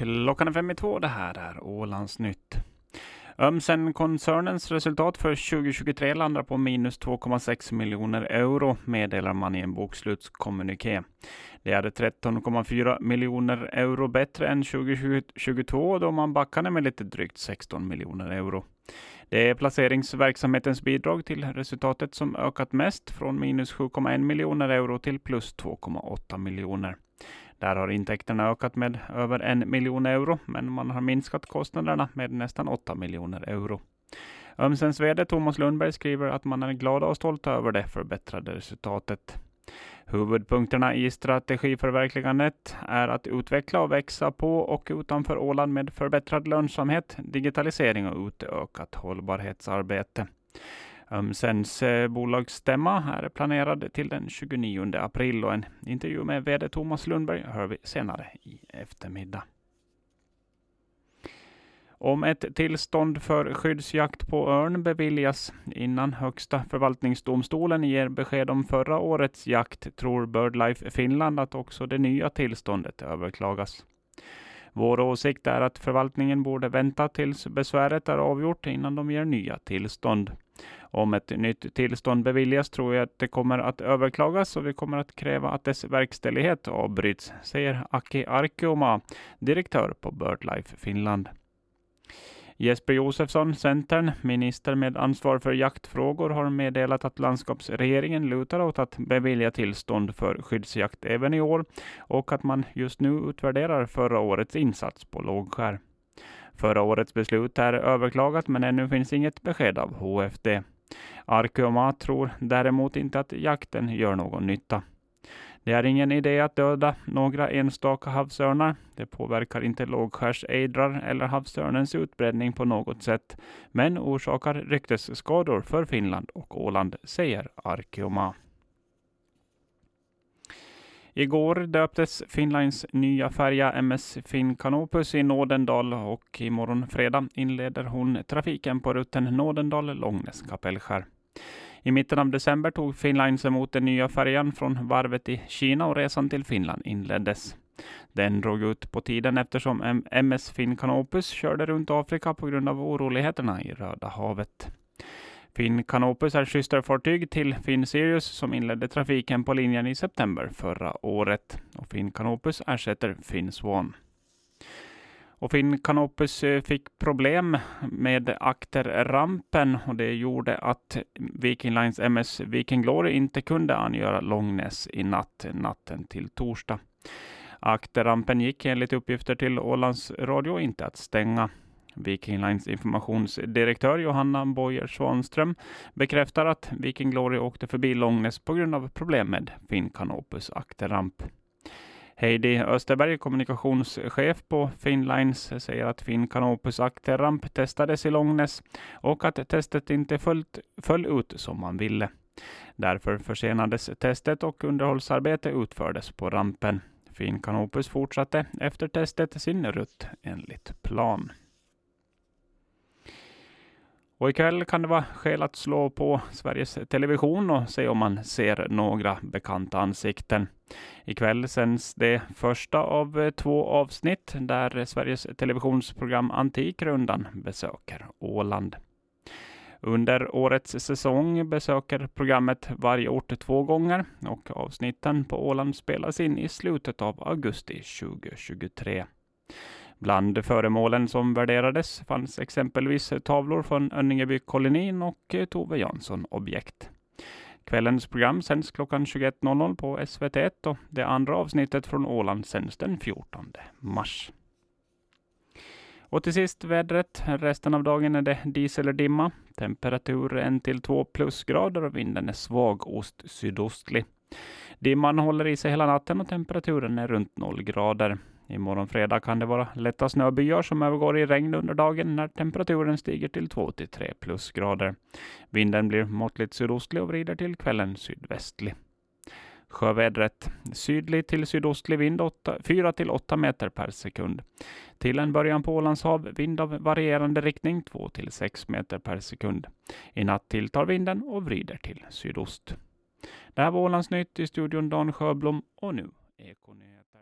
Klockan är fem i två. Det här är Ålandsnytt. Ömsen-koncernens resultat för 2023 landar på minus 2,6 miljoner euro, meddelar man i en bokslutskommuniké. Det är 13,4 miljoner euro bättre än 2022 då man backade med lite drygt 16 miljoner euro. Det är placeringsverksamhetens bidrag till resultatet som ökat mest, från minus 7,1 miljoner euro till plus 2,8 miljoner. Där har intäkterna ökat med över en miljon euro, men man har minskat kostnaderna med nästan 8 miljoner euro. Ömsens VD Thomas Lundberg skriver att man är glada och stolta över det förbättrade resultatet. Huvudpunkterna i strategiförverkligandet är att utveckla och växa på och utanför Åland med förbättrad lönsamhet, digitalisering och utökat hållbarhetsarbete. Ömsens bolagsstämma är planerad till den 29 april och en intervju med VD Thomas Lundberg hör vi senare i eftermiddag. Om ett tillstånd för skyddsjakt på örn beviljas innan Högsta förvaltningsdomstolen ger besked om förra årets jakt tror BirdLife Finland att också det nya tillståndet överklagas. Vår åsikt är att förvaltningen borde vänta tills besväret är avgjort innan de ger nya tillstånd. Om ett nytt tillstånd beviljas tror jag att det kommer att överklagas och vi kommer att kräva att dess verkställighet avbryts, säger Aki Arkeoma, direktör på BirdLife Finland. Jesper Josefsson, Centern, minister med ansvar för jaktfrågor, har meddelat att landskapsregeringen lutar åt att bevilja tillstånd för skyddsjakt även i år och att man just nu utvärderar förra årets insats på lågskär. Förra årets beslut är överklagat men ännu finns inget besked av HFD. Arkeoma tror däremot inte att jakten gör någon nytta. Det är ingen idé att döda några enstaka havsörnar. Det påverkar inte lågskärsejdrar eller havsörnens utbredning på något sätt, men orsakar ryktesskador för Finland och Åland, säger Arkeoma. Igår döptes Finlines nya färja MS Finn Canopus i Nådendal och imorgon fredag inleder hon trafiken på rutten Nådendal-Långnäs Kapellskär. I mitten av december tog Finnlines emot den nya färjan från varvet i Kina och resan till Finland inleddes. Den drog ut på tiden eftersom MS Finn Canopus körde runt Afrika på grund av oroligheterna i Röda havet. Finn Canopus är systerfartyg till Finn Sirius som inledde trafiken på linjen i september förra året. Och Finn Canopus ersätter Finn Swan. Och Finn Canopus eh, fick problem med akterrampen och det gjorde att Viking Lines MS Viking Glory inte kunde angöra Långnäs i natt, natten till torsdag. Akterrampen gick enligt uppgifter till Ålands Radio inte att stänga. Viking Lines informationsdirektör Johanna Boyer Svanström bekräftar att Viking Glory åkte förbi Långnäs på grund av problem med Finn Canopus akterramp. Heidi Österberg, kommunikationschef på Finnlines, säger att Finn Canopus akterramp testades i Långnäs och att testet inte följt, föll ut som man ville. Därför försenades testet och underhållsarbete utfördes på rampen. Finn Canopus fortsatte efter testet sin rutt enligt plan. Och ikväll kan det vara skäl att slå på Sveriges Television och se om man ser några bekanta ansikten. Ikväll sänds det första av eh, två avsnitt där Sveriges Televisions program Antikrundan besöker Åland. Under årets säsong besöker programmet varje ort två gånger och avsnitten på Åland spelas in i slutet av augusti 2023. Bland föremålen som värderades fanns exempelvis tavlor från Önningeby-kolonin och eh, Tove Jansson-objekt. Kvällens program sänds klockan 21.00 på SVT1 och det andra avsnittet från Åland sänds den 14 mars. Och till sist vädret. Resten av dagen är det dis eller dimma. Temperatur 1 2 plusgrader och vinden är svag ost-sydostlig. Dimman håller i sig hela natten och temperaturen är runt 0 grader. Imorgon fredag kan det vara lätta snöbyar som övergår i regn under dagen när temperaturen stiger till 2 till 3 plusgrader. Vinden blir måttligt sydostlig och vrider till kvällen sydvästlig. Sjövädret. Sydlig till sydostlig vind 4 till 8 meter per sekund. Till en början på Ålands hav vind av varierande riktning 2 till 6 meter per sekund. I natt tilltar vinden och vrider till sydost. Det här var Ålandsnytt i studion Dan Sjöblom och nu Ekonyheter.